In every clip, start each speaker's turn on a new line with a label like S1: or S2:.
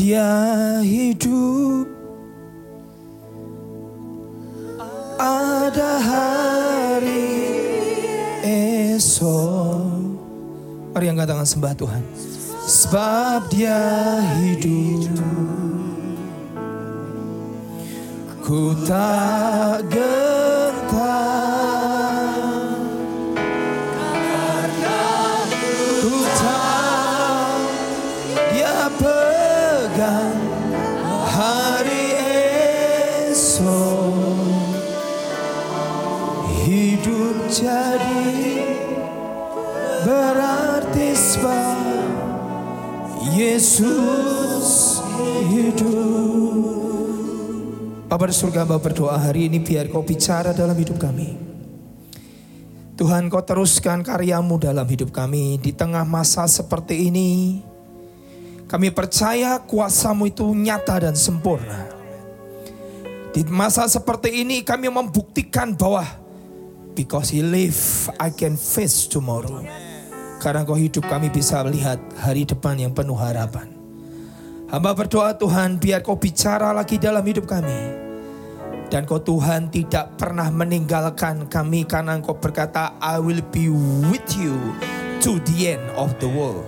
S1: dia hidup. Ada hari esok. Mari angkat tangan sembah Tuhan. Sebab dia hidup. Ku tak gentar jadi berarti sebab Yesus hidup Bapak di surga Bapak berdoa hari ini biar kau bicara dalam hidup kami Tuhan kau teruskan karyamu dalam hidup kami di tengah masa seperti ini. Kami percaya kuasamu itu nyata dan sempurna. Di masa seperti ini kami membuktikan bahwa because he live I can face tomorrow. Karena kau hidup kami bisa melihat hari depan yang penuh harapan. Hamba berdoa Tuhan biar kau bicara lagi dalam hidup kami. Dan kau Tuhan tidak pernah meninggalkan kami karena engkau berkata I will be with you to the end of the world.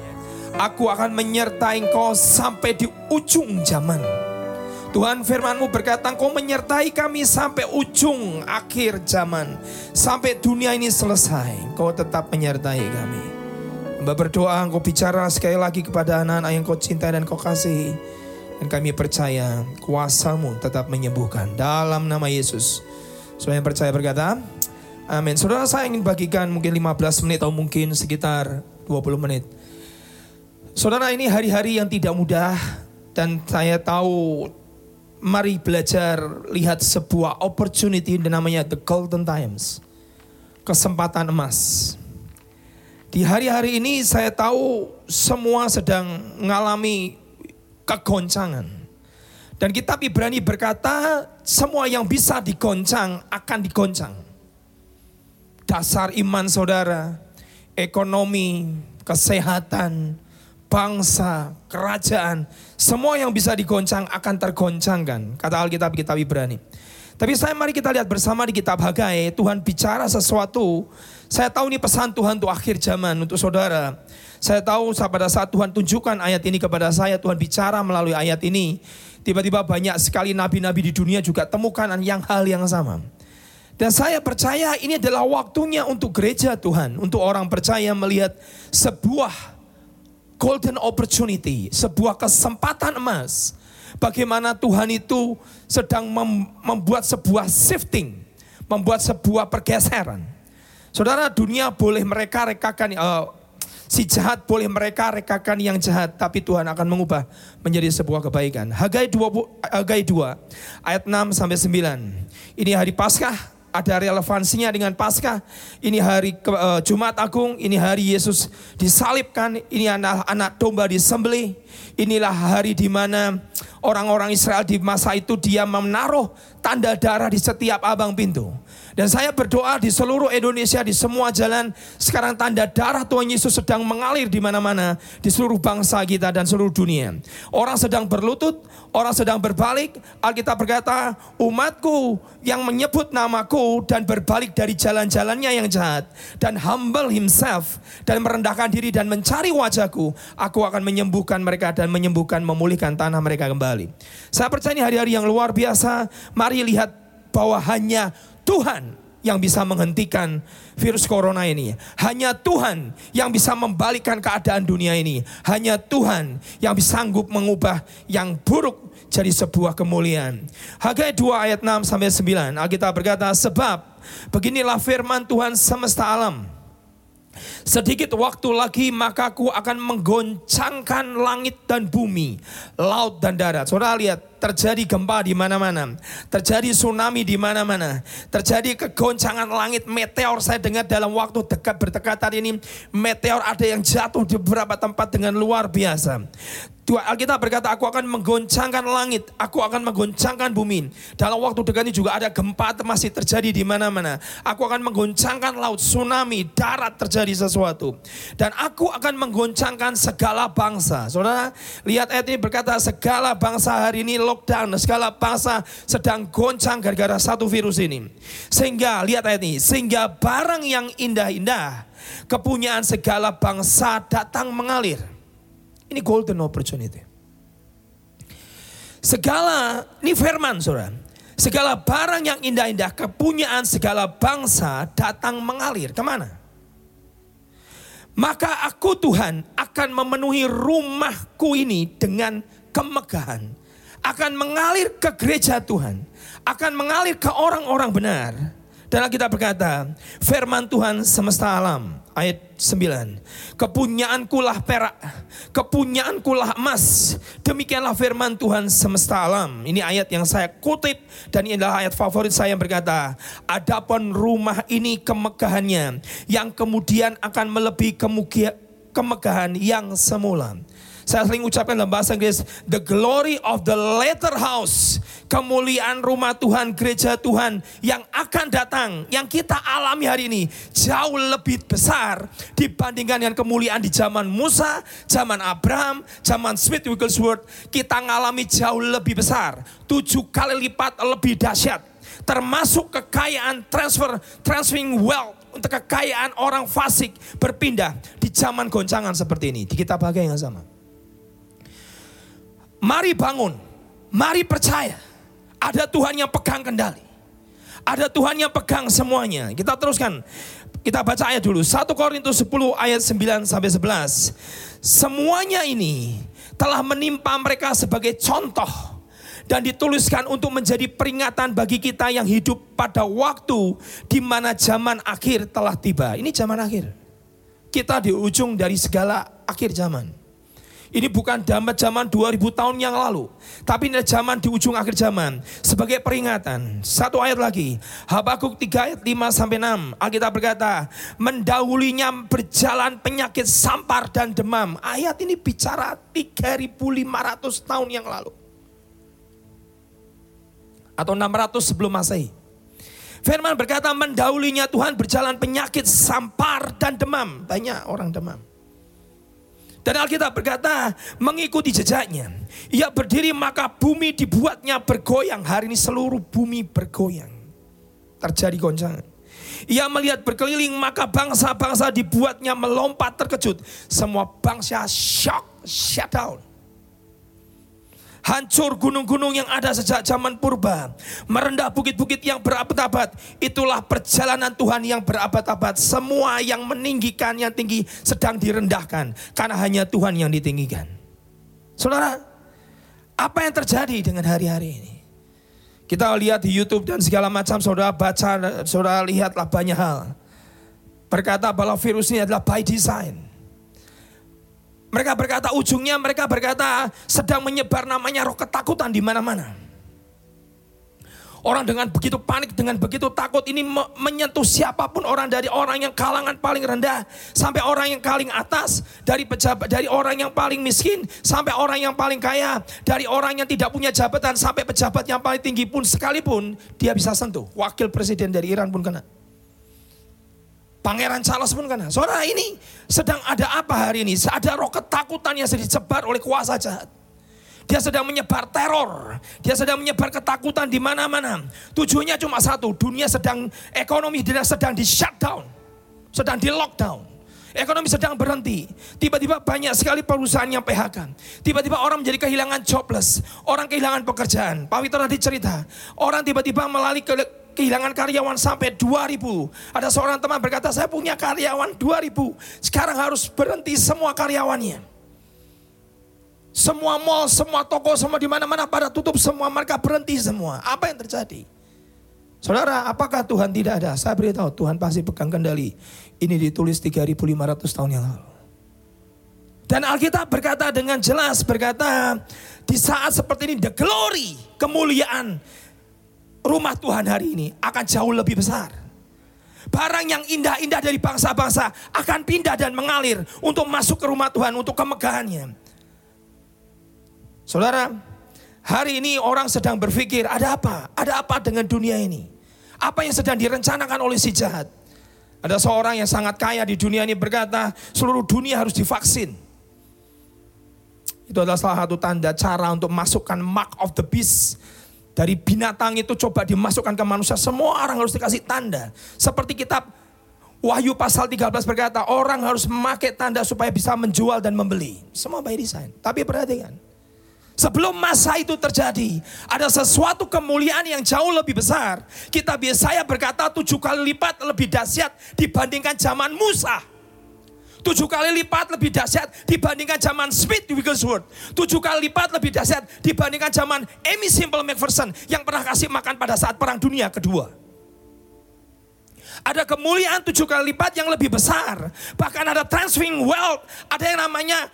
S1: Aku akan menyertai engkau sampai di ujung zaman. Tuhan firmanmu berkata engkau menyertai kami sampai ujung akhir zaman. Sampai dunia ini selesai. Engkau tetap menyertai kami. Mbak berdoa engkau bicara sekali lagi kepada anak-anak yang kau cintai dan kau kasihi. Dan kami percaya kuasamu tetap menyembuhkan dalam nama Yesus. Saudara yang percaya berkata, amin. Saudara saya ingin bagikan mungkin 15 menit atau mungkin sekitar 20 menit. Saudara ini hari-hari yang tidak mudah dan saya tahu mari belajar lihat sebuah opportunity yang namanya the golden times. Kesempatan emas. Di hari-hari ini saya tahu semua sedang mengalami kegoncangan. Dan kitab Ibrani berkata, semua yang bisa digoncang akan digoncang. Dasar iman saudara, ekonomi, kesehatan, bangsa, kerajaan, semua yang bisa digoncang akan tergoncangkan. Kata Alkitab kitab Ibrani. Tapi saya mari kita lihat bersama di kitab Hagai, Tuhan bicara sesuatu. Saya tahu ini pesan Tuhan untuk akhir zaman untuk saudara. Saya tahu pada saat Tuhan tunjukkan ayat ini kepada saya, Tuhan bicara melalui ayat ini. Tiba-tiba banyak sekali nabi-nabi di dunia juga temukan yang hal yang sama. Dan saya percaya ini adalah waktunya untuk gereja Tuhan, untuk orang percaya melihat sebuah golden opportunity, sebuah kesempatan emas. Bagaimana Tuhan itu sedang membuat sebuah shifting, membuat sebuah pergeseran. Saudara, dunia boleh mereka rekakan uh, Si jahat boleh mereka rekakan yang jahat, tapi Tuhan akan mengubah menjadi sebuah kebaikan. Hagai 2, Hagai 2 ayat 6 sampai 9. Ini hari Paskah, ada relevansinya dengan Paskah. Ini hari uh, Jumat Agung, ini hari Yesus disalibkan, ini anak anak domba disembelih. Inilah hari di mana orang-orang Israel di masa itu dia menaruh tanda darah di setiap abang pintu. Dan saya berdoa di seluruh Indonesia, di semua jalan, sekarang tanda darah Tuhan Yesus sedang mengalir di mana-mana, di seluruh bangsa kita dan seluruh dunia. Orang sedang berlutut, orang sedang berbalik. Alkitab berkata, umatku yang menyebut namaku dan berbalik dari jalan-jalannya yang jahat. Dan humble himself, dan merendahkan diri dan mencari wajahku. Aku akan menyembuhkan mereka dan menyembuhkan, memulihkan tanah mereka kembali. Saya percaya ini hari-hari yang luar biasa. Mari lihat bahwa hanya Tuhan yang bisa menghentikan virus corona ini. Hanya Tuhan yang bisa membalikkan keadaan dunia ini. Hanya Tuhan yang bisa sanggup mengubah yang buruk jadi sebuah kemuliaan. Hagai 2 ayat 6 sampai 9. Alkitab berkata, sebab beginilah firman Tuhan semesta alam. Sedikit waktu lagi maka aku akan menggoncangkan langit dan bumi, laut dan darat. Saudara lihat, terjadi gempa di mana-mana, terjadi tsunami di mana-mana, terjadi kegoncangan langit meteor saya dengar dalam waktu dekat berdekatan ini meteor ada yang jatuh di beberapa tempat dengan luar biasa. Alkitab berkata, aku akan menggoncangkan langit, aku akan menggoncangkan bumi. Dalam waktu dekat ini juga ada gempa masih terjadi di mana-mana. Aku akan menggoncangkan laut, tsunami, darat terjadi sesuatu. Dan aku akan menggoncangkan segala bangsa. Saudara, lihat ayat ini berkata, segala bangsa hari ini lockdown, segala bangsa sedang goncang gara-gara satu virus ini. Sehingga, lihat ayat ini, sehingga barang yang indah-indah, kepunyaan segala bangsa datang mengalir ini golden opportunity. Segala, ini firman saudara. Segala barang yang indah-indah, kepunyaan segala bangsa datang mengalir. Ke mana? Maka aku Tuhan akan memenuhi rumahku ini dengan kemegahan. Akan mengalir ke gereja Tuhan. Akan mengalir ke orang-orang benar. Dan kita berkata, firman Tuhan semesta alam ayat 9. Kepunyaankulah perak, kepunyaankulah emas. Demikianlah firman Tuhan semesta alam. Ini ayat yang saya kutip dan ini adalah ayat favorit saya yang berkata, adapun rumah ini kemegahannya yang kemudian akan melebihi kemegahan yang semula. Saya sering ucapkan dalam bahasa Inggris, the glory of the later house, kemuliaan rumah Tuhan, gereja Tuhan yang akan datang, yang kita alami hari ini jauh lebih besar dibandingkan dengan kemuliaan di zaman Musa, zaman Abraham, zaman Smith Wigglesworth. Kita mengalami jauh lebih besar, tujuh kali lipat lebih dahsyat. Termasuk kekayaan transfer, transferring wealth untuk kekayaan orang fasik berpindah di zaman goncangan seperti ini. Di kitab bagai yang sama. Mari bangun, mari percaya. Ada Tuhan yang pegang kendali. Ada Tuhan yang pegang semuanya. Kita teruskan. Kita baca ayat dulu. 1 Korintus 10 ayat 9 sampai 11. Semuanya ini telah menimpa mereka sebagai contoh dan dituliskan untuk menjadi peringatan bagi kita yang hidup pada waktu di mana zaman akhir telah tiba. Ini zaman akhir. Kita di ujung dari segala akhir zaman. Ini bukan zaman zaman 2000 tahun yang lalu. Tapi ini zaman di ujung akhir zaman. Sebagai peringatan. Satu ayat lagi. Habakuk 3 ayat 5 sampai 6. Alkitab berkata. Mendahulinya berjalan penyakit sampar dan demam. Ayat ini bicara 3500 tahun yang lalu. Atau 600 sebelum masehi. Firman berkata mendahulinya Tuhan berjalan penyakit sampar dan demam. Banyak orang demam. Dan Alkitab berkata mengikuti jejaknya. Ia berdiri maka bumi dibuatnya bergoyang. Hari ini seluruh bumi bergoyang. Terjadi goncangan. Ia melihat berkeliling maka bangsa-bangsa dibuatnya melompat terkejut. Semua bangsa shock, shut down. Hancur gunung-gunung yang ada sejak zaman purba. Merendah bukit-bukit yang berabad-abad. Itulah perjalanan Tuhan yang berabad-abad. Semua yang meninggikan yang tinggi sedang direndahkan. Karena hanya Tuhan yang ditinggikan. Saudara, apa yang terjadi dengan hari-hari ini? Kita lihat di YouTube dan segala macam saudara baca, saudara lihatlah banyak hal. Berkata bahwa virus ini adalah by design. Mereka berkata ujungnya mereka berkata sedang menyebar namanya roh ketakutan di mana-mana. Orang dengan begitu panik, dengan begitu takut ini menyentuh siapa pun orang dari orang yang kalangan paling rendah sampai orang yang paling atas, dari pejabat dari orang yang paling miskin sampai orang yang paling kaya, dari orang yang tidak punya jabatan sampai pejabat yang paling tinggi pun sekalipun dia bisa sentuh. Wakil presiden dari Iran pun kena. Pangeran Charles pun kena. Saudara ini sedang ada apa hari ini? Ada roh ketakutan yang disebar oleh kuasa jahat. Dia sedang menyebar teror. Dia sedang menyebar ketakutan di mana-mana. Tujuannya cuma satu. Dunia sedang, ekonomi dia sedang di shutdown. Sedang di lockdown. Ekonomi sedang berhenti. Tiba-tiba banyak sekali perusahaan yang PHK. Tiba-tiba orang menjadi kehilangan jobless. Orang kehilangan pekerjaan. Pak Wito tadi cerita. Orang tiba-tiba melalui kehilangan karyawan sampai 2000. Ada seorang teman berkata, saya punya karyawan 2000. Sekarang harus berhenti semua karyawannya. Semua mall, semua toko, semua di mana-mana pada tutup semua, mereka berhenti semua. Apa yang terjadi? Saudara, apakah Tuhan tidak ada? Saya beritahu, Tuhan pasti pegang kendali. Ini ditulis 3500 tahun yang lalu. Dan Alkitab berkata dengan jelas, berkata, di saat seperti ini the glory, kemuliaan rumah Tuhan hari ini akan jauh lebih besar. Barang yang indah-indah dari bangsa-bangsa akan pindah dan mengalir untuk masuk ke rumah Tuhan, untuk kemegahannya. Saudara, hari ini orang sedang berpikir, ada apa? Ada apa dengan dunia ini? Apa yang sedang direncanakan oleh si jahat? Ada seorang yang sangat kaya di dunia ini berkata, seluruh dunia harus divaksin. Itu adalah salah satu tanda cara untuk masukkan mark of the beast. Dari binatang itu coba dimasukkan ke manusia. Semua orang harus dikasih tanda. Seperti kitab Wahyu pasal 13 berkata, orang harus memakai tanda supaya bisa menjual dan membeli. Semua by design. Tapi perhatikan, Sebelum masa itu terjadi, ada sesuatu kemuliaan yang jauh lebih besar. Kita biasanya berkata tujuh kali lipat lebih dahsyat dibandingkan zaman Musa. Tujuh kali lipat lebih dahsyat dibandingkan zaman Smith Wigglesworth. Tujuh kali lipat lebih dahsyat dibandingkan zaman Amy Simple McPherson yang pernah kasih makan pada saat Perang Dunia Kedua. Ada kemuliaan tujuh kali lipat yang lebih besar. Bahkan ada transferring wealth. Ada yang namanya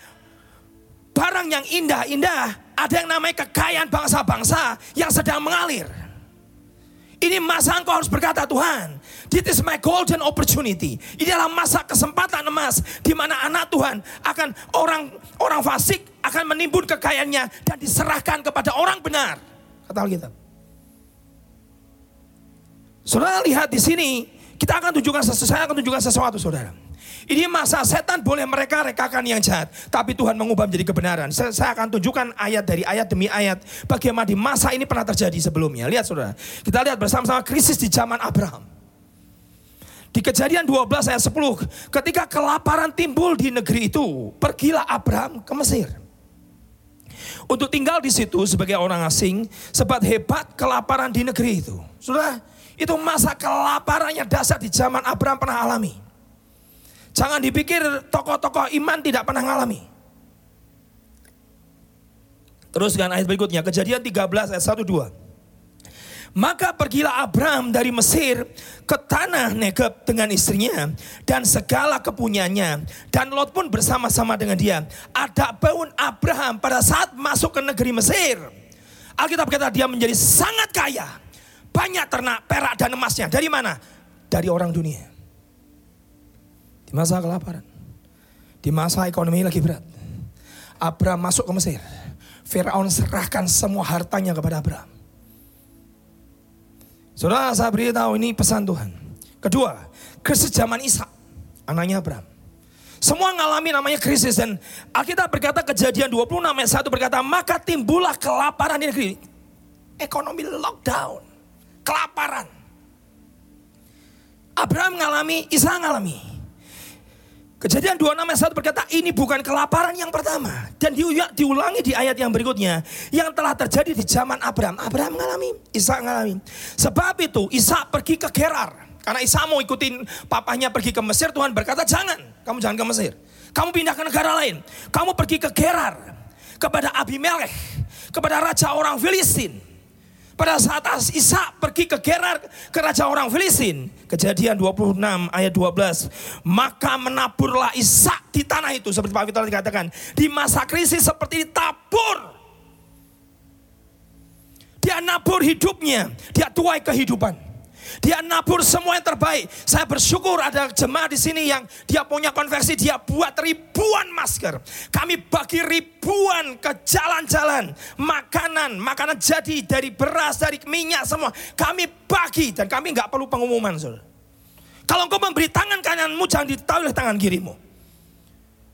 S1: barang yang indah-indah ada yang namanya kekayaan bangsa-bangsa yang sedang mengalir. Ini masa engkau harus berkata Tuhan, this is my golden opportunity. Ini adalah masa kesempatan emas di mana anak Tuhan akan orang orang fasik akan menimbun kekayaannya dan diserahkan kepada orang benar. Kata Alkitab. Saudara lihat di sini, kita akan tunjukkan sesuatu, saya akan tunjukkan sesuatu saudara. Ini masa setan boleh mereka rekakan yang jahat. Tapi Tuhan mengubah menjadi kebenaran. Saya, saya akan tunjukkan ayat dari ayat demi ayat. Bagaimana di masa ini pernah terjadi sebelumnya. Lihat saudara. Kita lihat bersama-sama krisis di zaman Abraham. Di kejadian 12 ayat 10. Ketika kelaparan timbul di negeri itu. Pergilah Abraham ke Mesir. Untuk tinggal di situ sebagai orang asing. Sebab hebat kelaparan di negeri itu. Sudah itu masa kelaparan yang dasar di zaman Abraham pernah alami. Jangan dipikir tokoh-tokoh iman tidak pernah ngalami. Teruskan ayat berikutnya, kejadian 13 ayat 1 2. Maka pergilah Abraham dari Mesir ke tanah Negeb dengan istrinya dan segala kepunyanya. Dan Lot pun bersama-sama dengan dia. Ada pun Abraham pada saat masuk ke negeri Mesir. Alkitab kata dia menjadi sangat kaya. Banyak ternak, perak dan emasnya. Dari mana? Dari orang dunia. Di masa kelaparan. Di masa ekonomi lagi berat. Abraham masuk ke Mesir. Firaun serahkan semua hartanya kepada Abraham. Saudara saya beritahu ini pesan Tuhan. Kedua, krisis zaman Isa, anaknya Abraham. Semua mengalami namanya krisis dan Alkitab berkata kejadian 26 ayat 1 berkata maka timbullah kelaparan di negeri. Ekonomi lockdown, kelaparan. Abraham mengalami, Isa mengalami. Kejadian 26 ayat 1 berkata ini bukan kelaparan yang pertama. Dan diulangi di ayat yang berikutnya. Yang telah terjadi di zaman Abraham. Abraham mengalami, Isa mengalami. Sebab itu Isa pergi ke Gerar. Karena Isa mau ikutin papanya pergi ke Mesir. Tuhan berkata jangan, kamu jangan ke Mesir. Kamu pindah ke negara lain. Kamu pergi ke Gerar. Kepada Abimelech. Kepada raja orang Filistin. Pada saat Isa pergi ke Gerar ke raja orang Filistin. Kejadian 26 ayat 12. Maka menaburlah Isa di tanah itu. Seperti Pak Vito dikatakan. Di masa krisis seperti ditabur. Dia nabur hidupnya. Dia tuai kehidupan. Dia nabur semua yang terbaik. Saya bersyukur ada jemaah di sini yang dia punya konversi, dia buat ribuan masker. Kami bagi ribuan ke jalan-jalan, makanan, makanan jadi dari beras, dari minyak semua. Kami bagi dan kami nggak perlu pengumuman. Kalau engkau memberi tangan kananmu, jangan ditaruh oleh tangan kirimu.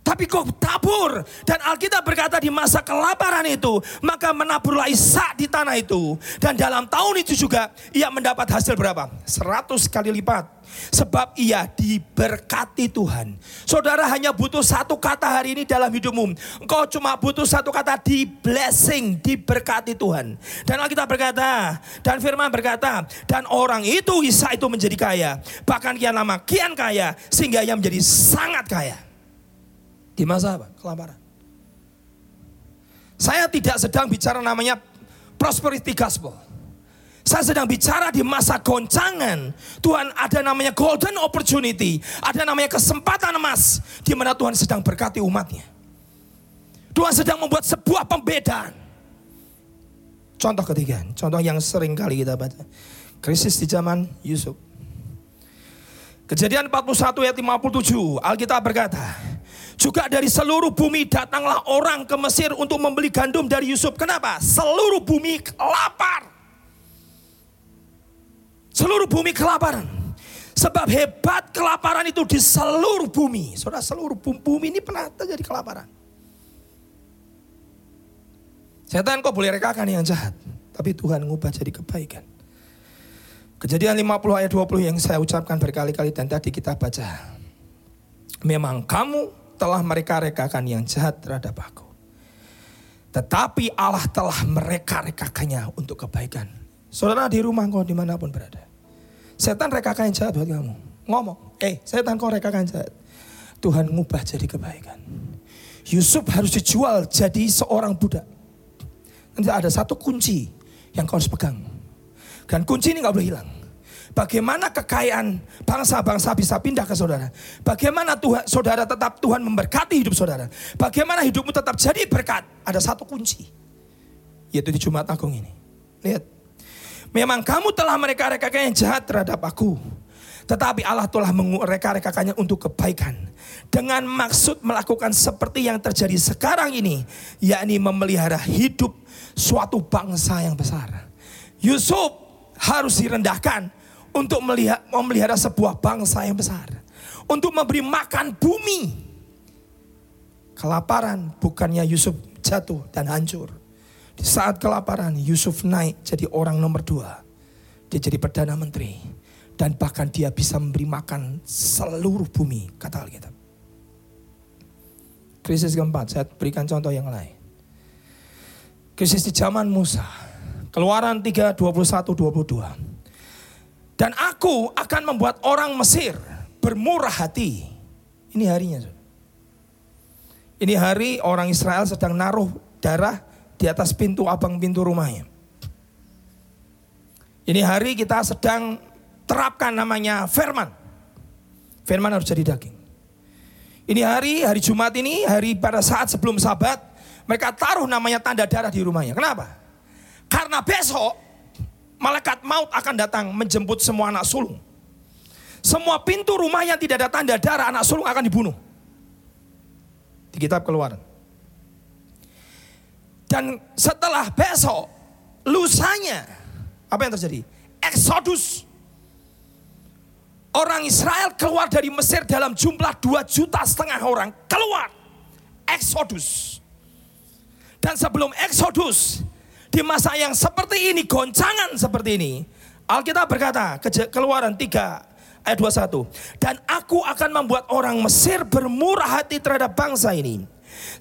S1: Tapi kok tabur. Dan Alkitab berkata di masa kelaparan itu. Maka menaburlah Isa di tanah itu. Dan dalam tahun itu juga ia mendapat hasil berapa? 100 kali lipat. Sebab ia diberkati Tuhan. Saudara hanya butuh satu kata hari ini dalam hidupmu. Engkau cuma butuh satu kata di blessing, diberkati Tuhan. Dan Alkitab berkata, dan firman berkata, dan orang itu Isa itu menjadi kaya. Bahkan kian lama kian kaya, sehingga ia menjadi sangat kaya. Di masa apa? Kelaparan. Saya tidak sedang bicara namanya prosperity gospel. Saya sedang bicara di masa goncangan. Tuhan ada namanya golden opportunity. Ada namanya kesempatan emas. Di mana Tuhan sedang berkati umatnya. Tuhan sedang membuat sebuah pembedaan. Contoh ketiga, contoh yang sering kali kita baca. Krisis di zaman Yusuf. Kejadian 41 ayat 57, Alkitab berkata, juga dari seluruh bumi datanglah orang ke Mesir untuk membeli gandum dari Yusuf. Kenapa? Seluruh bumi lapar. Seluruh bumi kelaparan. Sebab hebat kelaparan itu di seluruh bumi. Saudara, seluruh bumi ini pernah terjadi kelaparan. Setan kok boleh rekakan yang jahat. Tapi Tuhan ngubah jadi kebaikan. Kejadian 50 ayat 20 yang saya ucapkan berkali-kali dan tadi kita baca. Memang kamu telah mereka-rekakan yang jahat terhadap aku. Tetapi Allah telah mereka-rekakannya untuk kebaikan. Saudara di rumah kau di mana pun berada. Setan rekakan yang jahat buat kamu. Ngomong, eh setan kau rekakan jahat. Tuhan ngubah jadi kebaikan. Yusuf harus dijual jadi seorang budak. Nanti ada satu kunci yang kau harus pegang. Dan kunci ini nggak boleh hilang. Bagaimana kekayaan bangsa-bangsa bisa pindah ke saudara? Bagaimana Tuhan, saudara tetap Tuhan memberkati hidup saudara? Bagaimana hidupmu tetap jadi berkat? Ada satu kunci, yaitu di Jumat Agung ini. Lihat, memang kamu telah mereka-rekakan yang jahat terhadap aku. Tetapi Allah telah mereka-rekakannya untuk kebaikan. Dengan maksud melakukan seperti yang terjadi sekarang ini. Yakni memelihara hidup suatu bangsa yang besar. Yusuf harus direndahkan untuk melihat memelihara sebuah bangsa yang besar. Untuk memberi makan bumi. Kelaparan bukannya Yusuf jatuh dan hancur. Di saat kelaparan Yusuf naik jadi orang nomor dua. Dia jadi Perdana Menteri. Dan bahkan dia bisa memberi makan seluruh bumi kata Alkitab. Krisis keempat, saya berikan contoh yang lain. Krisis di zaman Musa. Keluaran 3, 21, 22. Dan aku akan membuat orang Mesir bermurah hati. Ini harinya. Ini hari orang Israel sedang naruh darah di atas pintu abang pintu rumahnya. Ini hari kita sedang terapkan namanya firman. Firman harus jadi daging. Ini hari, hari Jumat ini, hari pada saat sebelum sabat, mereka taruh namanya tanda darah di rumahnya. Kenapa? Karena besok malaikat maut akan datang menjemput semua anak sulung. Semua pintu rumah yang tidak ada tanda darah anak sulung akan dibunuh. Di kitab keluaran. Dan setelah besok, lusanya, apa yang terjadi? Exodus. Orang Israel keluar dari Mesir dalam jumlah 2 juta setengah orang. Keluar. Exodus. Dan sebelum Exodus, di masa yang seperti ini, goncangan seperti ini, Alkitab berkata, keluaran 3 ayat 21. Dan aku akan membuat orang Mesir bermurah hati terhadap bangsa ini.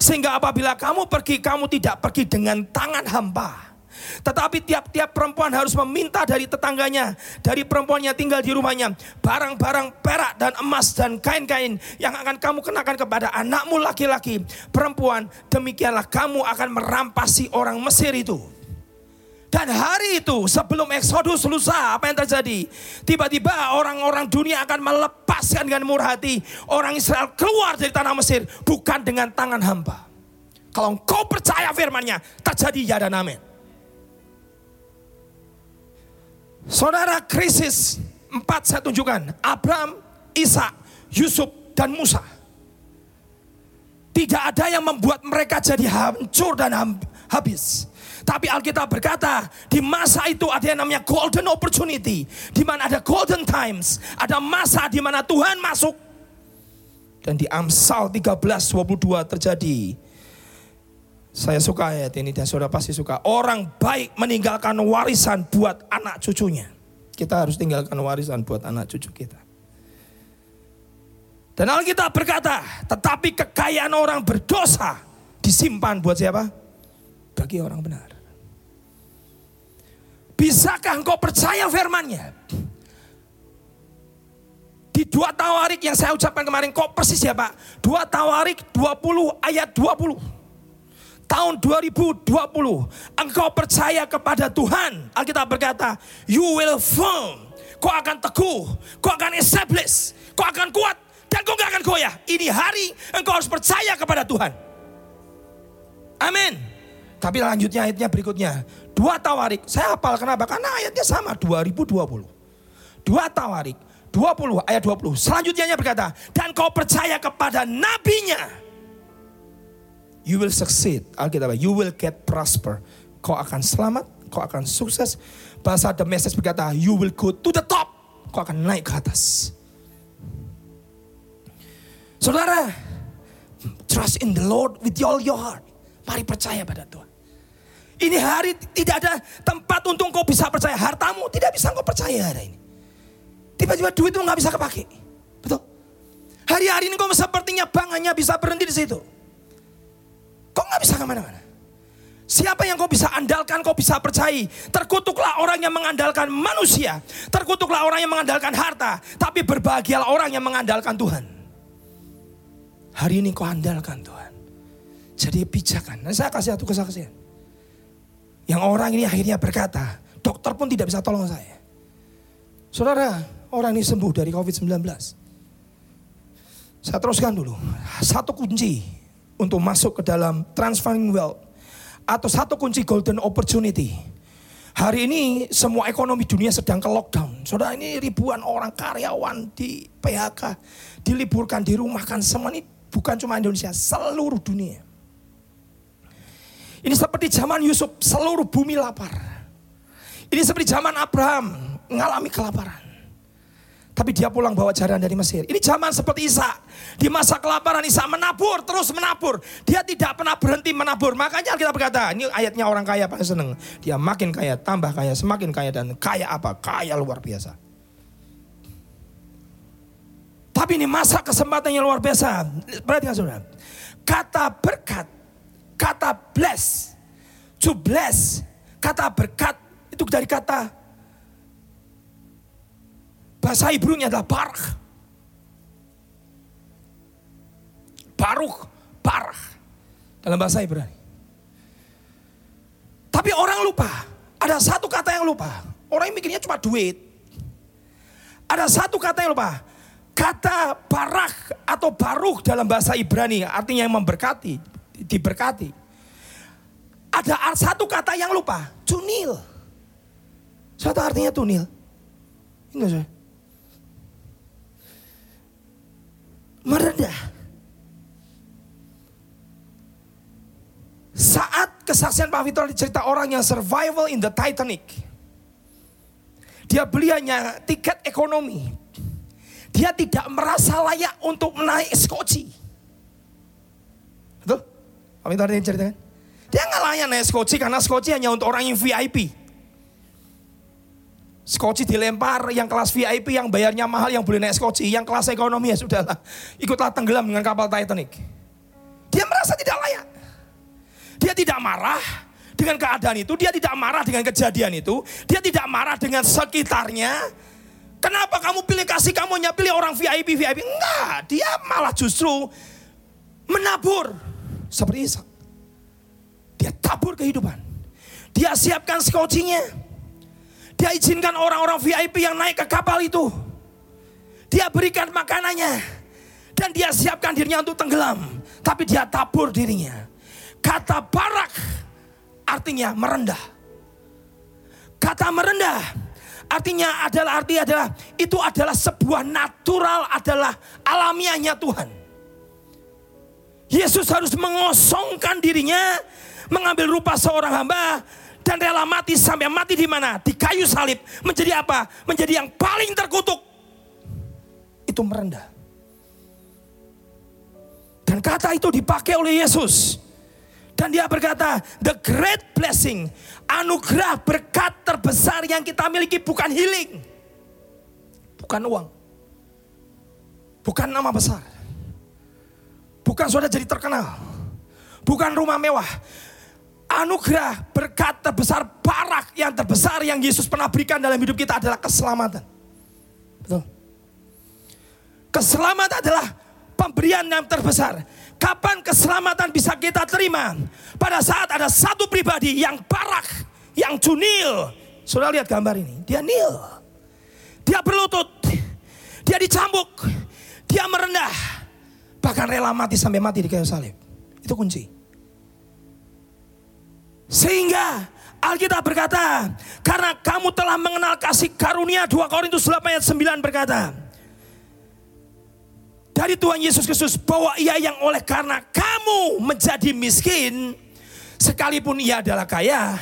S1: Sehingga apabila kamu pergi, kamu tidak pergi dengan tangan hampa. Tetapi tiap-tiap perempuan harus meminta dari tetangganya, dari perempuan yang tinggal di rumahnya, barang-barang perak dan emas dan kain-kain yang akan kamu kenakan kepada anakmu laki-laki, perempuan. Demikianlah kamu akan merampasi orang Mesir itu. Dan hari itu sebelum Exodus lusa apa yang terjadi? Tiba-tiba orang-orang dunia akan melepaskan dengan murah hati. Orang Israel keluar dari tanah Mesir bukan dengan tangan hamba. Kalau engkau percaya firmannya terjadi ya dan amin. Saudara krisis empat saya tunjukkan. Abraham, Isa, Yusuf dan Musa. Tidak ada yang membuat mereka jadi hancur dan habis. Tapi Alkitab berkata, di masa itu ada yang namanya golden opportunity. Di mana ada golden times. Ada masa di mana Tuhan masuk. Dan di Amsal 13:22 terjadi. Saya suka ayat ini dan saudara pasti suka. Orang baik meninggalkan warisan buat anak cucunya. Kita harus tinggalkan warisan buat anak cucu kita. Dan Alkitab berkata, tetapi kekayaan orang berdosa disimpan buat siapa? Bagi orang benar. Bisakah engkau percaya firmannya? Di dua tawarik yang saya ucapkan kemarin, kok persis ya Pak? Dua tawarik 20 ayat 20. Tahun 2020, engkau percaya kepada Tuhan. Alkitab berkata, you will firm. Kau akan teguh, kau akan establish, kau akan kuat, dan kau gak akan goyah. Ini hari engkau harus percaya kepada Tuhan. Amin. Tapi lanjutnya ayatnya berikutnya. Dua tawarik. Saya hafal kenapa? Karena ayatnya sama 2020. Dua tawarik 20 ayat 20. Selanjutnya berkata, dan kau percaya kepada nabinya. You will succeed. Alkitab, you will get prosper. Kau akan selamat, kau akan sukses. Bahasa The Message berkata, you will go to the top. Kau akan naik ke atas. Saudara, trust in the Lord with all your heart. Mari percaya pada Tuhan. Ini hari tidak ada tempat untuk kau bisa percaya. Hartamu tidak bisa kau percaya hari ini. Tiba-tiba duit itu nggak bisa kepake. Betul? Hari-hari ini kau sepertinya bank hanya bisa berhenti di situ. Kau nggak bisa ke mana-mana. Siapa yang kau bisa andalkan, kau bisa percayai. Terkutuklah orang yang mengandalkan manusia. Terkutuklah orang yang mengandalkan harta. Tapi berbahagialah orang yang mengandalkan Tuhan. Hari ini kau andalkan Tuhan. Jadi pijakan. Nah, saya kasih satu kesaksian. Yang orang ini akhirnya berkata, dokter pun tidak bisa tolong saya. Saudara, orang ini sembuh dari COVID-19. Saya teruskan dulu. Satu kunci untuk masuk ke dalam transferring wealth atau satu kunci golden opportunity. Hari ini semua ekonomi dunia sedang ke lockdown. Saudara ini ribuan orang karyawan di PHK, diliburkan, dirumahkan. Semua ini bukan cuma Indonesia, seluruh dunia. Ini seperti zaman Yusuf, seluruh bumi lapar. Ini seperti zaman Abraham, mengalami kelaparan. Tapi dia pulang bawa jaran dari Mesir. Ini zaman seperti Isa. Di masa kelaparan Isa menabur, terus menabur. Dia tidak pernah berhenti menabur. Makanya kita berkata, ini ayatnya orang kaya paling seneng. Dia makin kaya, tambah kaya, semakin kaya. Dan kaya apa? Kaya luar biasa. Tapi ini masa kesempatan yang luar biasa. Perhatikan saudara. Kata berkat, kata bless, to bless, kata berkat itu dari kata Bahasa Hebrew-nya adalah barak. Baruch, barak. Dalam bahasa Ibrani. Tapi orang lupa. Ada satu kata yang lupa. Orang yang mikirnya cuma duit. Ada satu kata yang lupa. Kata barak atau baruch dalam bahasa Ibrani artinya yang memberkati, diberkati. Ada satu kata yang lupa, tunil. Satu artinya tunil. Enggak saya. meredah. Saat kesaksian Pak Vitor cerita orang yang survival in the Titanic. Dia beli hanya tiket ekonomi. Dia tidak merasa layak untuk menaik skoci. Pak Vitor yang ceritakan. Dia nggak layak naik skoci karena skoci hanya untuk orang yang VIP. Skoci dilempar, yang kelas VIP yang bayarnya mahal yang boleh naik skoci, yang kelas ekonomi ya sudahlah. Ikutlah tenggelam dengan kapal Titanic. Dia merasa tidak layak. Dia tidak marah dengan keadaan itu, dia tidak marah dengan kejadian itu, dia tidak marah dengan sekitarnya. Kenapa kamu pilih kasih kamu hanya orang VIP VIP? Enggak, dia malah justru menabur seperti Isa. Dia tabur kehidupan. Dia siapkan skocinya. Dia izinkan orang-orang VIP yang naik ke kapal itu. Dia berikan makanannya. Dan dia siapkan dirinya untuk tenggelam. Tapi dia tabur dirinya. Kata barak artinya merendah. Kata merendah artinya adalah arti adalah itu adalah sebuah natural adalah alamiahnya Tuhan. Yesus harus mengosongkan dirinya, mengambil rupa seorang hamba, dan rela mati sampai mati di mana? Di kayu salib. Menjadi apa? Menjadi yang paling terkutuk. Itu merendah. Dan kata itu dipakai oleh Yesus. Dan dia berkata, the great blessing, anugerah berkat terbesar yang kita miliki bukan healing. Bukan uang. Bukan nama besar. Bukan sudah jadi terkenal. Bukan rumah mewah anugerah berkat terbesar barak yang terbesar yang Yesus pernah berikan dalam hidup kita adalah keselamatan. Betul. Keselamatan adalah pemberian yang terbesar. Kapan keselamatan bisa kita terima? Pada saat ada satu pribadi yang barak, yang cunil. Sudah lihat gambar ini, dia nil. Dia berlutut, dia dicambuk, dia merendah. Bahkan rela mati sampai mati di kayu salib. Itu kunci. Sehingga Alkitab berkata, karena kamu telah mengenal kasih karunia 2 Korintus 8 ayat 9 berkata, dari Tuhan Yesus Kristus bahwa ia yang oleh karena kamu menjadi miskin, sekalipun ia adalah kaya,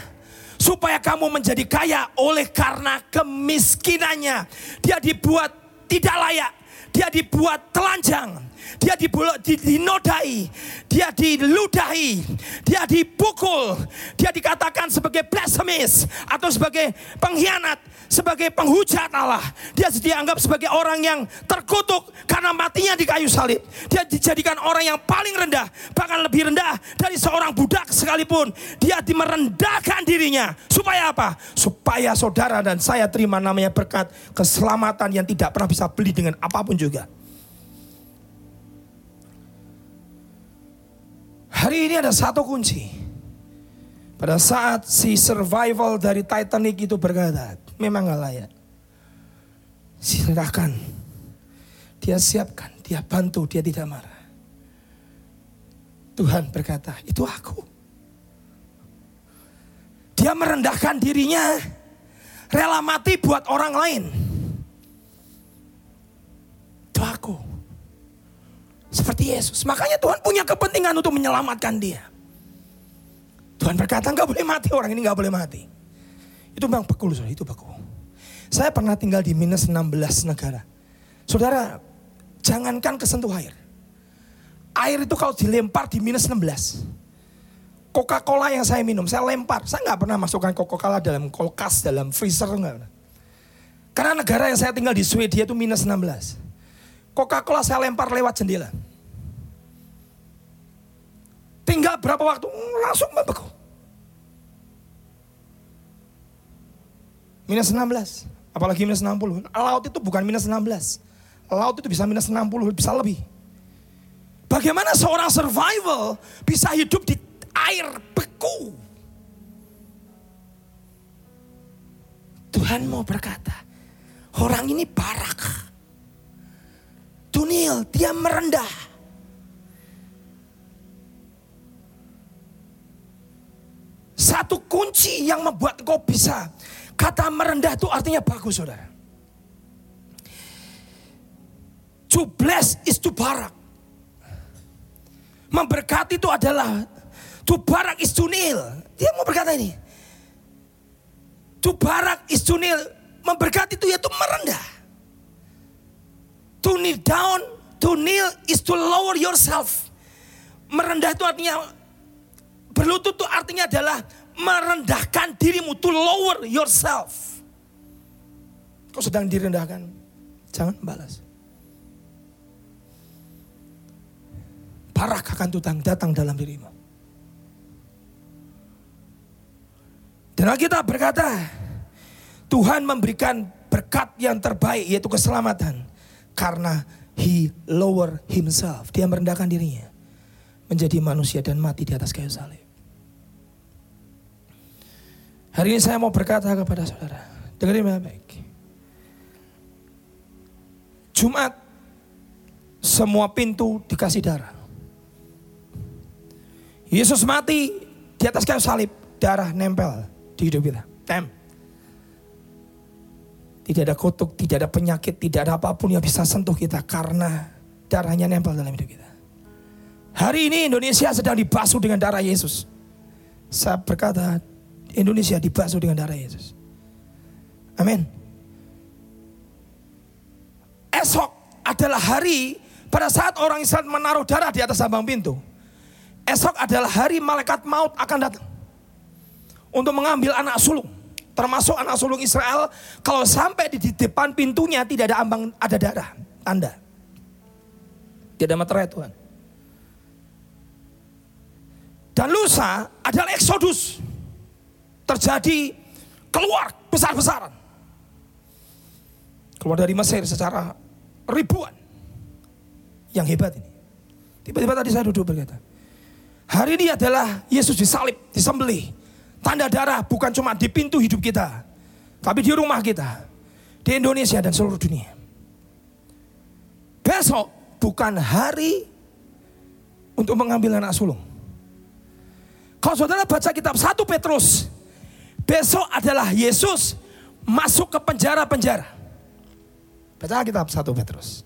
S1: supaya kamu menjadi kaya oleh karena kemiskinannya. Dia dibuat tidak layak, dia dibuat telanjang, dia dinodai, dia diludahi, dia dipukul, dia dikatakan sebagai blasphemies atau sebagai pengkhianat, sebagai penghujat Allah. Dia dianggap sebagai orang yang terkutuk karena matinya di kayu salib. Dia dijadikan orang yang paling rendah, bahkan lebih rendah dari seorang budak sekalipun. Dia dimerendahkan dirinya. Supaya apa? Supaya saudara dan saya terima namanya berkat keselamatan yang tidak pernah bisa beli dengan apa pun juga. Hari ini ada satu kunci. Pada saat si survival dari Titanic itu berkata, memang gak layak. Silakan. Dia siapkan, dia bantu, dia tidak marah. Tuhan berkata, itu aku. Dia merendahkan dirinya, rela mati buat orang lain. Seperti Yesus. Makanya Tuhan punya kepentingan untuk menyelamatkan dia. Tuhan berkata nggak boleh mati orang ini nggak boleh mati. Itu memang beku saudara, itu beku. Saya pernah tinggal di minus 16 negara. Saudara, jangankan kesentuh air. Air itu kalau dilempar di minus 16. Coca-Cola yang saya minum, saya lempar. Saya nggak pernah masukkan Coca-Cola dalam kulkas, dalam freezer. Enggak. Karena negara yang saya tinggal di Swedia itu minus 16. Coca-Cola saya lempar lewat jendela. Tinggal berapa waktu langsung membeku. Minus 16, apalagi minus 60. Laut itu bukan minus 16. Laut itu bisa minus 60, bisa lebih. Bagaimana seorang survival bisa hidup di air beku? Tuhan mau berkata, orang ini barak Tunil, dia merendah. Satu kunci yang membuat kau bisa. Kata merendah itu artinya bagus saudara. To bless is to barak. Memberkati itu adalah to barak is to kneel. Dia mau berkata ini. To barak is to kneel. Memberkati itu yaitu merendah. To kneel down, to kneel is to lower yourself. Merendah itu artinya berlutut itu artinya adalah merendahkan dirimu to lower yourself. Kau sedang direndahkan, jangan balas. Barak akan tutang datang dalam dirimu. Dan kita berkata, Tuhan memberikan berkat yang terbaik yaitu keselamatan karena he lower himself. Dia merendahkan dirinya. Menjadi manusia dan mati di atas kayu salib. Hari ini saya mau berkata kepada saudara. Dengerin baik-baik. Jumat semua pintu dikasih darah. Yesus mati di atas kayu salib, darah nempel di hidup kita. Tem. Tidak ada kutuk, tidak ada penyakit, tidak ada apa pun yang bisa sentuh kita karena darahnya nempel dalam hidup kita. Hari ini Indonesia sedang dibasuh dengan darah Yesus. Saya berkata, Indonesia dibasuh dengan darah Yesus. Amin. Esok adalah hari pada saat orang Israel menaruh darah di atas ambang pintu. Esok adalah hari malaikat maut akan datang untuk mengambil anak sulung termasuk anak sulung Israel, kalau sampai di depan pintunya tidak ada ambang, ada darah, tanda. Tidak materai Tuhan. Dan lusa adalah eksodus. Terjadi keluar besar-besaran. Keluar dari Mesir secara ribuan. Yang hebat ini. Tiba-tiba tadi saya duduk berkata. Hari ini adalah Yesus disalib, disembelih Tanda darah bukan cuma di pintu hidup kita, tapi di rumah kita, di Indonesia dan seluruh dunia. Besok bukan hari untuk mengambil anak sulung. Kalau saudara baca kitab 1 Petrus, Besok adalah Yesus masuk ke penjara-penjara. Baca kitab 1 Petrus.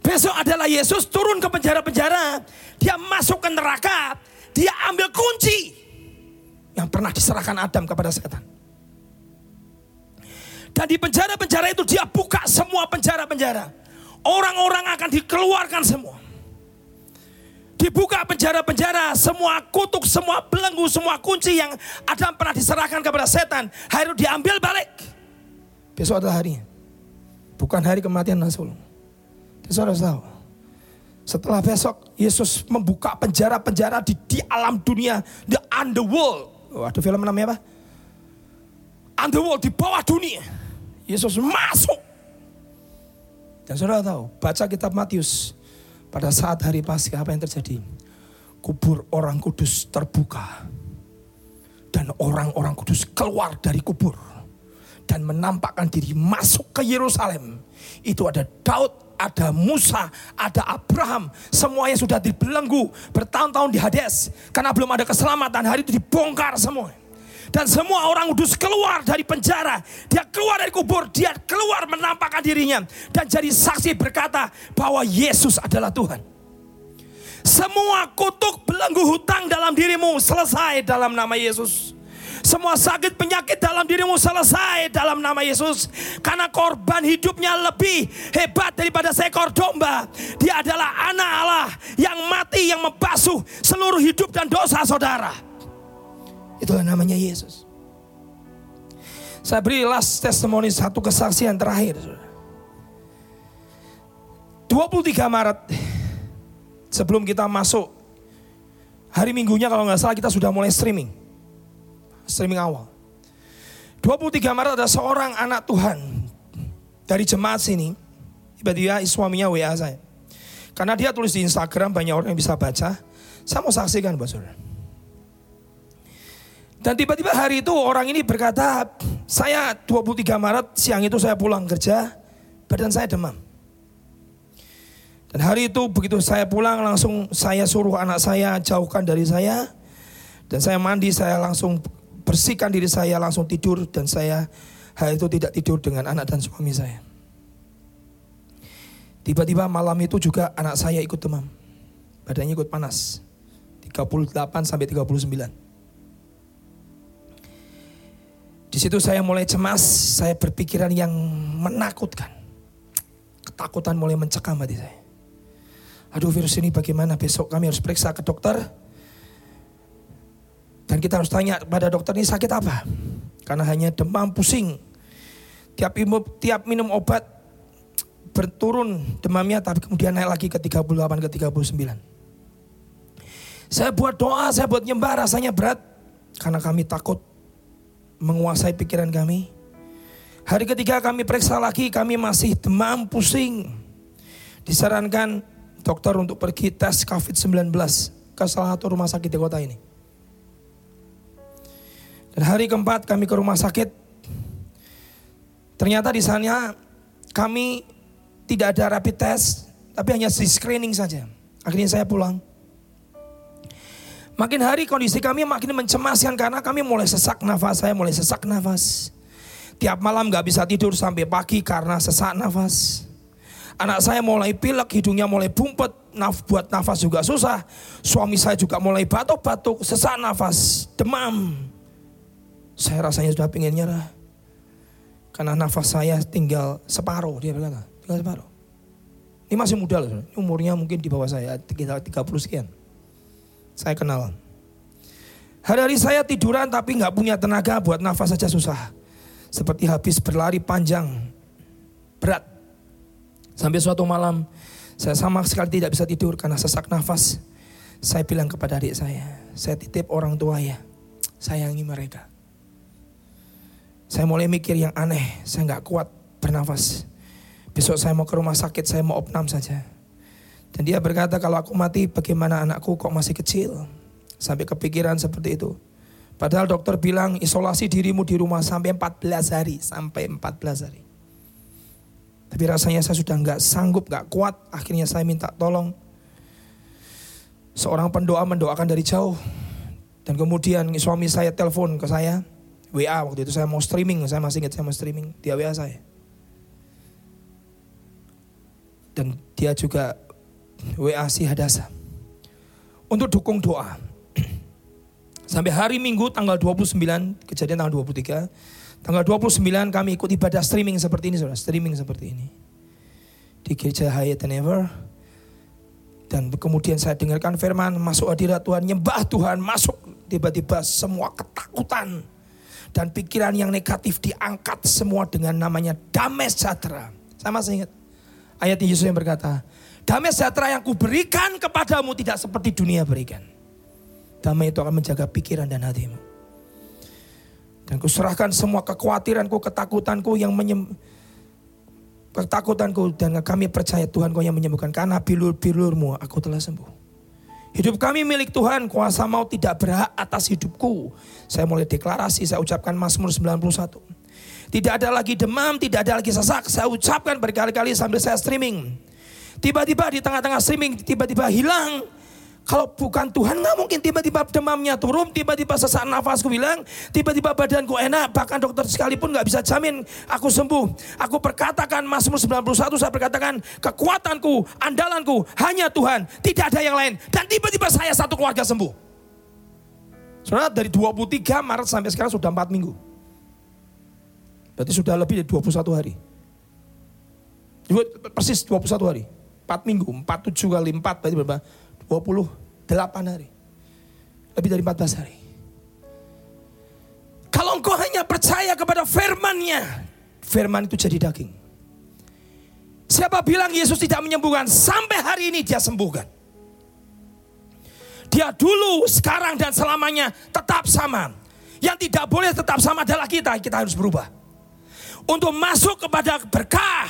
S1: Besok adalah Yesus turun ke penjara-penjara. Dia masuk ke neraka. Dia ambil kunci yang pernah diserahkan Adam kepada setan. Dan di penjara-penjara itu dia buka semua penjara-penjara. Orang-orang akan dikeluarkan semua. Dibuka penjara-penjara, semua kutuk, semua belenggu, semua kunci yang Adam pernah diserahkan kepada setan. Hari itu diambil balik. Besok adalah harinya. Bukan hari kematian Rasul. Harus tahu. Setelah besok Yesus membuka penjara-penjara di, di alam dunia, the underworld. Oh, ada film namanya apa? Underworld di bawah dunia. Yesus masuk. Dan saudara tahu, baca kitab Matius. Pada saat hari Paskah apa yang terjadi? Kubur orang kudus terbuka. Dan orang-orang kudus keluar dari kubur. Dan menampakkan diri masuk ke Yerusalem. Itu ada Daud, ada Musa, ada Abraham. Semuanya sudah dibelenggu bertahun-tahun di Hades. Karena belum ada keselamatan, hari itu dibongkar semua. Dan semua orang kudus keluar dari penjara. Dia keluar dari kubur, dia keluar menampakkan dirinya. Dan jadi saksi berkata bahwa Yesus adalah Tuhan. Semua kutuk belenggu hutang dalam dirimu selesai dalam nama Yesus. Semua sakit penyakit dalam dirimu selesai dalam nama Yesus. Karena korban hidupnya lebih hebat daripada seekor domba. Dia adalah anak Allah yang mati, yang membasuh seluruh hidup dan dosa saudara. Itulah namanya Yesus. Saya beri last testimoni satu kesaksian terakhir. 23 Maret sebelum kita masuk hari minggunya kalau nggak salah kita sudah mulai streaming streaming awal. 23 Maret ada seorang anak Tuhan dari jemaat sini. Tiba-tiba suaminya WA saya. Karena dia tulis di Instagram banyak orang yang bisa baca. Saya mau saksikan buat saudara. Dan tiba-tiba hari itu orang ini berkata, saya 23 Maret siang itu saya pulang kerja, badan saya demam. Dan hari itu begitu saya pulang langsung saya suruh anak saya jauhkan dari saya. Dan saya mandi, saya langsung bersihkan diri saya langsung tidur dan saya hari itu tidak tidur dengan anak dan suami saya. Tiba-tiba malam itu juga anak saya ikut demam. Badannya ikut panas. 38 sampai 39. Di situ saya mulai cemas, saya berpikiran yang menakutkan. Ketakutan mulai mencekam hati saya. Aduh virus ini bagaimana besok kami harus periksa ke dokter dan kita harus tanya pada dokter ini sakit apa? Karena hanya demam pusing. Tiap minum, tiap minum obat berturun demamnya tapi kemudian naik lagi ke 38 ke 39. Saya buat doa, saya buat nyembah rasanya berat karena kami takut menguasai pikiran kami. Hari ketiga kami periksa lagi, kami masih demam, pusing. Disarankan dokter untuk pergi tes COVID-19 ke salah satu rumah sakit di kota ini. Dan hari keempat kami ke rumah sakit. Ternyata di sana kami tidak ada rapid test, tapi hanya di screening saja. Akhirnya saya pulang. Makin hari kondisi kami makin mencemaskan karena kami mulai sesak nafas, saya mulai sesak nafas. Tiap malam gak bisa tidur sampai pagi karena sesak nafas. Anak saya mulai pilek, hidungnya mulai bumpet, naf buat nafas juga susah. Suami saya juga mulai batuk-batuk, sesak nafas, demam. Saya rasanya sudah pengen nyerah. Karena nafas saya tinggal separuh, dia bilang, tinggal separuh. Ini masih muda loh, umurnya mungkin di bawah saya, tinggal 30 sekian. Saya kenal. Hari-hari saya tiduran tapi nggak punya tenaga buat nafas saja susah. Seperti habis berlari panjang, berat. Sampai suatu malam, saya sama sekali tidak bisa tidur karena sesak nafas. Saya bilang kepada adik saya, saya titip orang tua ya, sayangi mereka. Saya mulai mikir yang aneh, saya nggak kuat bernafas. Besok saya mau ke rumah sakit, saya mau opnam saja. Dan dia berkata kalau aku mati bagaimana anakku kok masih kecil. Sampai kepikiran seperti itu. Padahal dokter bilang isolasi dirimu di rumah sampai 14 hari. Sampai 14 hari. Tapi rasanya saya sudah nggak sanggup, nggak kuat. Akhirnya saya minta tolong. Seorang pendoa mendoakan dari jauh. Dan kemudian suami saya telepon ke saya, WA waktu itu saya mau streaming, saya masih ingat saya mau streaming, dia WA saya. Dan dia juga WA si Hadasa. Untuk dukung doa. Sampai hari Minggu tanggal 29, kejadian tanggal 23. Tanggal 29 kami ikut ibadah streaming seperti ini, saudara. Streaming seperti ini. Di gereja Hayat and Ever. Dan kemudian saya dengarkan firman, masuk hadirat Tuhan, nyembah Tuhan, masuk tiba-tiba semua ketakutan dan pikiran yang negatif diangkat semua dengan namanya damai sejahtera. Saya masih ingat ayat Yesus yang berkata, damai sejahtera yang kuberikan kepadamu tidak seperti dunia berikan. Damai itu akan menjaga pikiran dan hatimu. Dan kuserahkan semua kekhawatiranku, ketakutanku yang menyem, ketakutanku dan kami percaya Tuhan kau yang menyembuhkan karena bilur-bilurmu aku telah sembuh. Hidup kami milik Tuhan, kuasa mau tidak berhak atas hidupku. Saya mulai deklarasi, saya ucapkan Mazmur 91. Tidak ada lagi demam, tidak ada lagi sesak. Saya ucapkan berkali-kali sambil saya streaming. Tiba-tiba di tengah-tengah streaming, tiba-tiba hilang kalau bukan Tuhan nggak mungkin tiba-tiba demamnya turun, tiba-tiba sesak nafasku bilang, tiba-tiba badanku enak, bahkan dokter sekalipun nggak bisa jamin aku sembuh. Aku berkatakan Mazmur 91 saya berkatakan kekuatanku, andalanku hanya Tuhan, tidak ada yang lain. Dan tiba-tiba saya satu keluarga sembuh. Saudara dari 23 Maret sampai sekarang sudah 4 minggu. Berarti sudah lebih dari 21 hari. Persis 21 hari. 4 minggu, 47 kali 4 berarti berapa? 28 hari. Lebih dari 14 hari. Kalau engkau hanya percaya kepada firmannya, firman itu jadi daging. Siapa bilang Yesus tidak menyembuhkan? Sampai hari ini dia sembuhkan. Dia dulu, sekarang dan selamanya tetap sama. Yang tidak boleh tetap sama adalah kita. Kita harus berubah. Untuk masuk kepada berkah.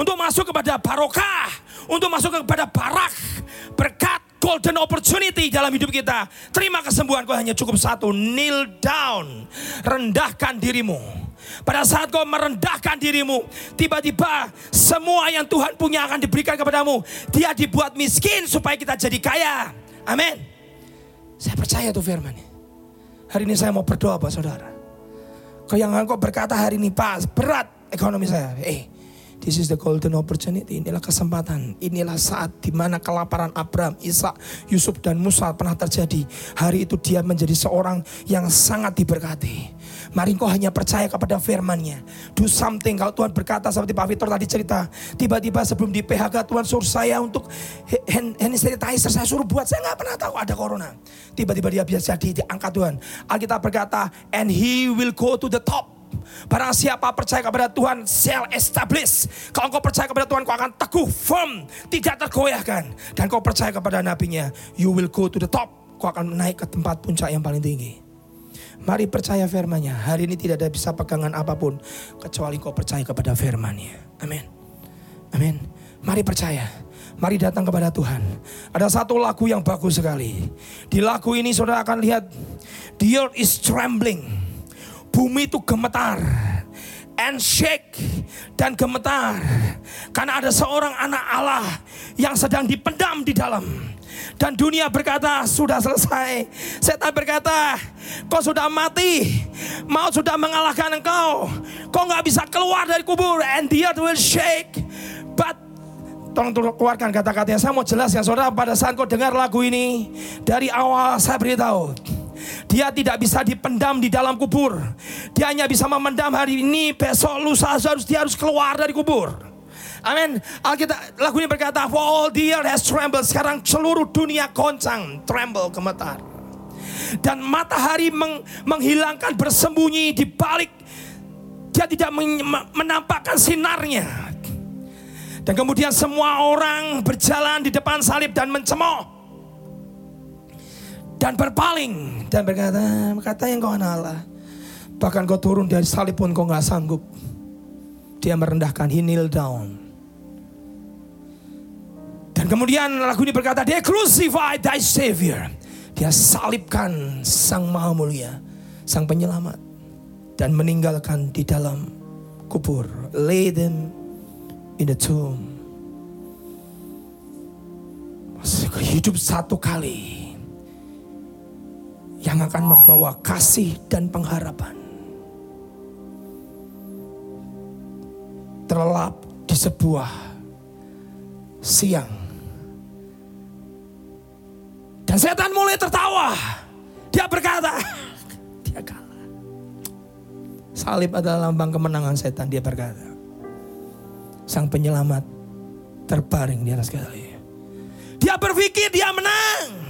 S1: Untuk masuk kepada barokah. Untuk masuk kepada barak. Berkat golden opportunity dalam hidup kita. Terima kesembuhan kau hanya cukup satu. Kneel down. Rendahkan dirimu. Pada saat kau merendahkan dirimu, tiba-tiba semua yang Tuhan punya akan diberikan kepadamu. Dia dibuat miskin supaya kita jadi kaya. Amin. Saya percaya tuh firman. Hari ini saya mau berdoa Pak Saudara. Kau yang engkau berkata hari ini Pak berat ekonomi saya. Eh This is the golden opportunity. Inilah kesempatan. Inilah saat di mana kelaparan Abraham, Ishak, Yusuf dan Musa pernah terjadi. Hari itu dia menjadi seorang yang sangat diberkati. Mari kau hanya percaya kepada firmannya. Do something. Kalau Tuhan berkata seperti Pak Victor tadi cerita. Tiba-tiba sebelum di PHK Tuhan suruh saya untuk hand, hand sanitizer. Saya suruh buat. Saya nggak pernah tahu ada corona. Tiba-tiba dia bisa jadi diangkat Tuhan. Alkitab berkata, and he will go to the top. Barang siapa percaya kepada Tuhan, shall establish. Kalau kau percaya kepada Tuhan, kau akan teguh, firm, tidak tergoyahkan. Dan kau percaya kepada nabinya, you will go to the top. Kau akan naik ke tempat puncak yang paling tinggi. Mari percaya firmannya. Hari ini tidak ada bisa pegangan apa pun. Kecuali kau percaya kepada firmannya. Amin. Amin. Mari percaya. Mari datang kepada Tuhan. Ada satu lagu yang bagus sekali. Di lagu ini saudara akan lihat. The earth is trembling bumi itu gemetar and shake dan gemetar karena ada seorang anak Allah yang sedang dipendam di dalam. Dan dunia berkata sudah selesai. Setan berkata kau sudah mati. Mau sudah mengalahkan engkau. Kau nggak bisa keluar dari kubur and the earth will shake. But tolong keluarkan kata-katanya. Saya mau jelas ya saudara pada saat kau dengar lagu ini dari awal saya beritahu dia tidak bisa dipendam di dalam kubur. Dia hanya bisa memendam hari ini, besok, lusa harus dia harus keluar dari kubur. Amin. Alkitab lagu ini berkata, For all the earth has trembled. Sekarang seluruh dunia goncang, tremble, gemetar. Dan matahari meng, menghilangkan bersembunyi di balik dia tidak menampakkan sinarnya. Dan kemudian semua orang berjalan di depan salib dan mencemooh dan berpaling dan berkata, kata yang kau Allah. Bahkan kau turun dari salib pun kau nggak sanggup. Dia merendahkan, he kneel down. Dan kemudian lagu ini berkata, dia crucified thy savior. Dia salibkan sang maha mulia, sang penyelamat. Dan meninggalkan di dalam kubur. Lay them in the tomb. Masih hidup satu kali yang akan membawa kasih dan pengharapan. Terlelap di sebuah siang. Dan setan mulai tertawa. Dia berkata, dia kalah. Salib adalah lambang kemenangan setan, dia berkata. Sang penyelamat terbaring di atas kayu. Dia berpikir dia menang.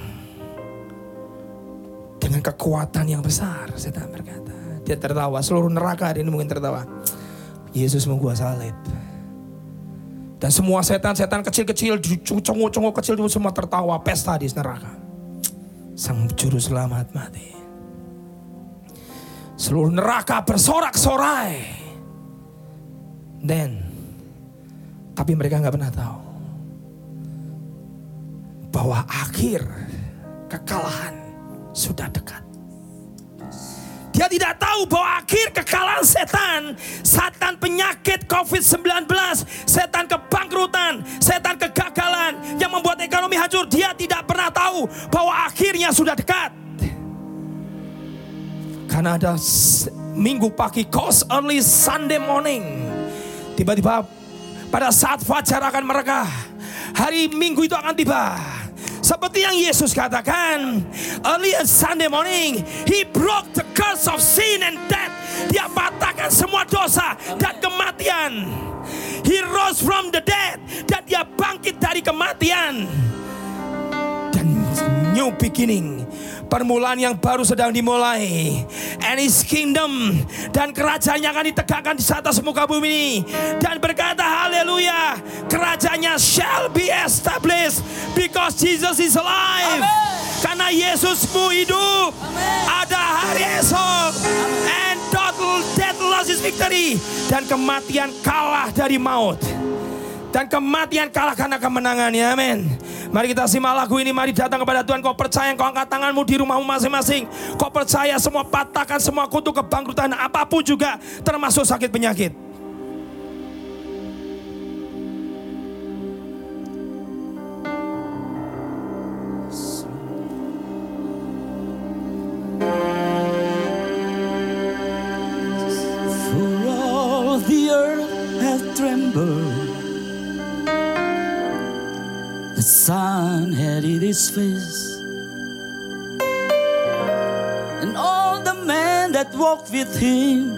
S1: Dengan kekuatan yang besar, setan berkata. Dia tertawa, seluruh neraka hari ini mungkin tertawa. Yesus menggua salib. Dan semua setan-setan kecil-kecil, cunggu-cunggu kecil itu semua tertawa, pesta di neraka. Sang juru selamat mati. Seluruh neraka bersorak-sorai. Dan, tapi mereka nggak pernah tahu bahwa akhir kekalahan sudah dekat. Dia tidak tahu bahwa akhir kekalahan setan, setan penyakit COVID-19, setan kebangkrutan, setan kegagalan yang membuat ekonomi hancur. Dia tidak pernah tahu bahwa akhirnya sudah dekat. Karena ada minggu pagi, cause early Sunday morning. Tiba-tiba pada saat fajar akan merekah, hari minggu itu akan tiba seperti yang Yesus katakan, early on Sunday morning, He broke the curse of sin and death. Dia patahkan semua dosa dan kematian. He rose from the dead dan dia bangkit dari kematian. Dan new beginning permulaan yang baru sedang dimulai. And his kingdom dan kerajaannya akan ditegakkan di atas muka bumi ini. Dan berkata haleluya, kerajaannya shall be established because Jesus is alive. Amen. Karena Yesusmu hidup. Amen. Ada hari esok. And total death loss is victory. Dan kematian kalah dari maut. Dan kematian kalah karena kemenangannya. Amin. Mari kita simak lagu ini, mari datang kepada Tuhan. Kau percaya, kau angkat tanganmu di rumahmu masing-masing. Kau percaya semua patahkan, semua kutu kebangkrutan, apa pun juga, termasuk sakit penyakit.
S2: His face. And all the men that walked with him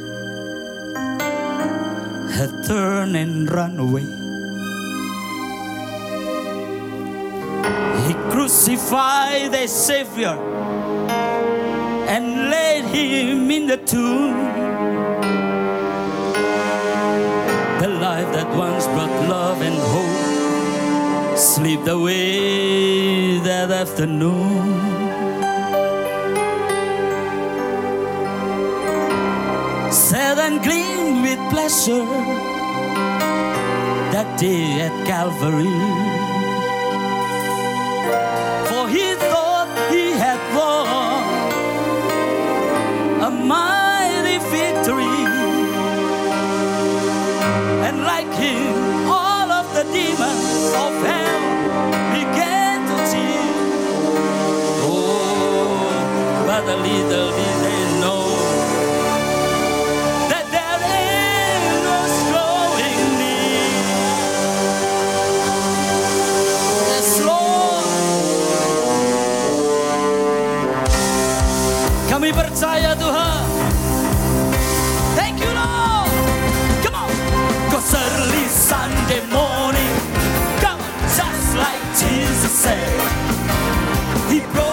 S2: had turned and run away. He crucified their Savior and laid him in the tomb. The life that once brought love and hope slipped away that afternoon. Sad and gleamed with pleasure that day at Calvary. For he thought he had won a mighty a little they know that there is no growing need. Yes, Lord. Kami percaya Tuhan. Thank you Lord. Come on. Cause early Sunday morning, come on, just like Jesus said. He brought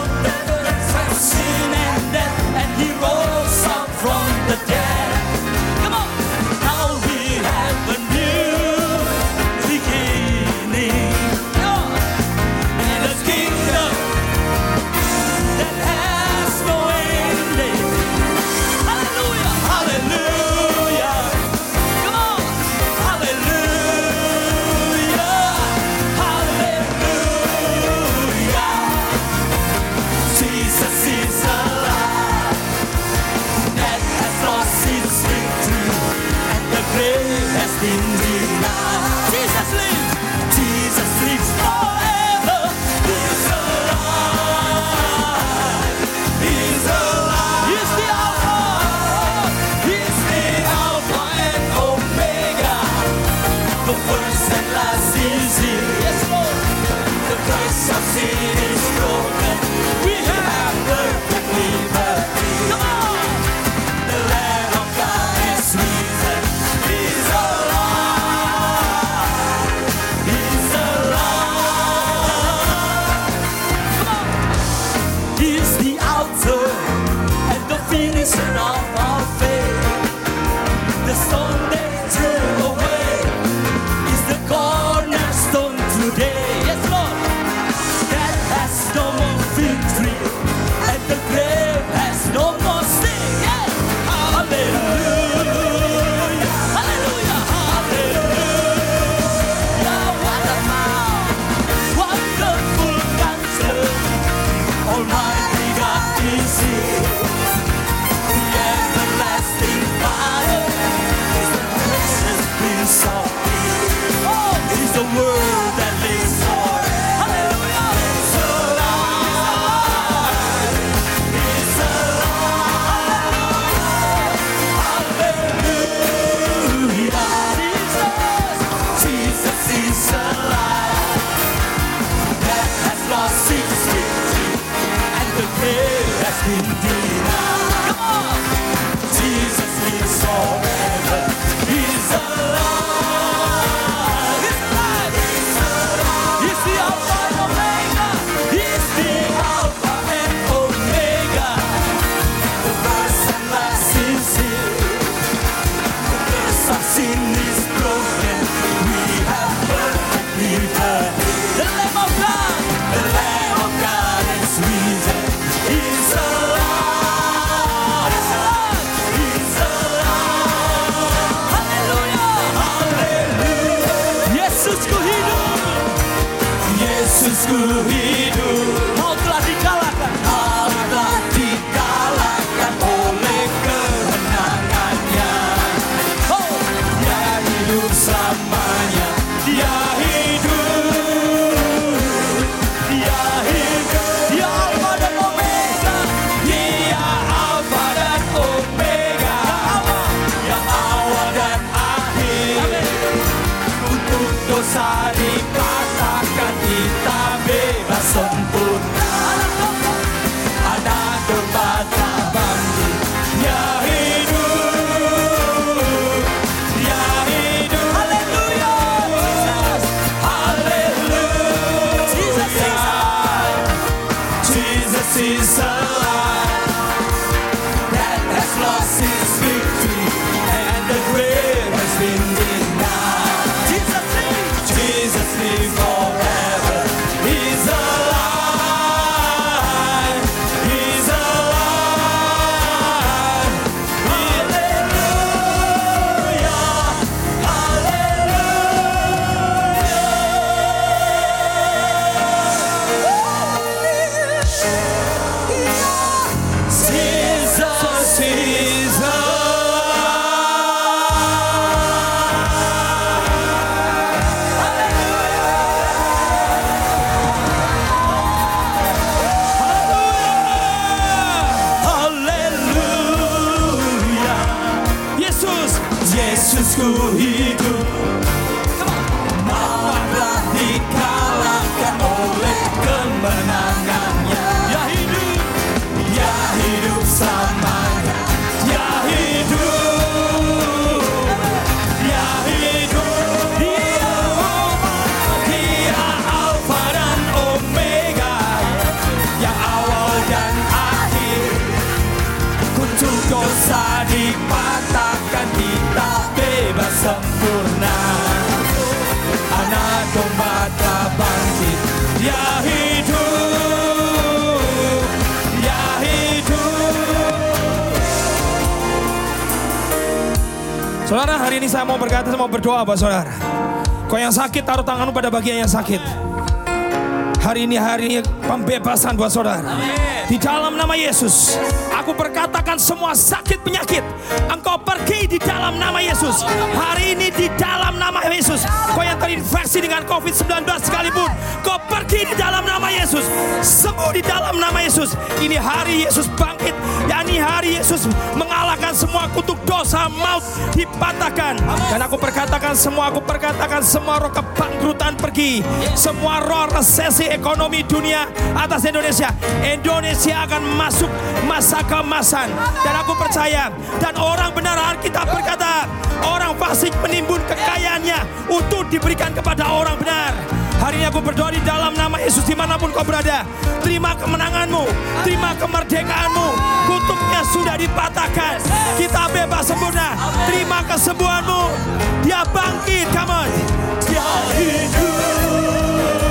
S2: すごいと
S1: Saudara, hari ini saya mau berkata, saya mau berdoa buat saudara. Kau yang sakit, taruh tanganmu pada bagian yang sakit. Hari ini hari pembebasan buat saudara. Di dalam nama Yesus, aku berkatakan semua sakit penyakit, engkau pergi di dalam nama Yesus. Hari ini di dalam nama Yesus, kau yang terinfeksi dengan COVID-19 sekalipun, kau pergi di dalam nama Yesus. Sembuh di dalam nama Yesus. Ini hari Yesus bangkit, yakni hari Yesus mengalahkan semua kutuk dosa maut dipatahkan. Dan aku perkatakan semua, aku perkatakan semua roh kebangkrutan pergi. Semua roh resesi ekonomi dunia atas Indonesia. Indonesia akan masuk masa kemasan. Dan aku percaya, dan orang benar Alkitab berkata, orang fasik menimbun kekayaannya untuk diberikan kepada orang benar. Hari ini aku berdoa di dalam nama Yesus di mana pun kau berada. Terima kemenanganmu, terima kemerdekaanmu. Sudah dipatahkan. Kita bebas sempurna. Terima kesembuhanmu. Dia bangkit, come on.
S2: Dia hidup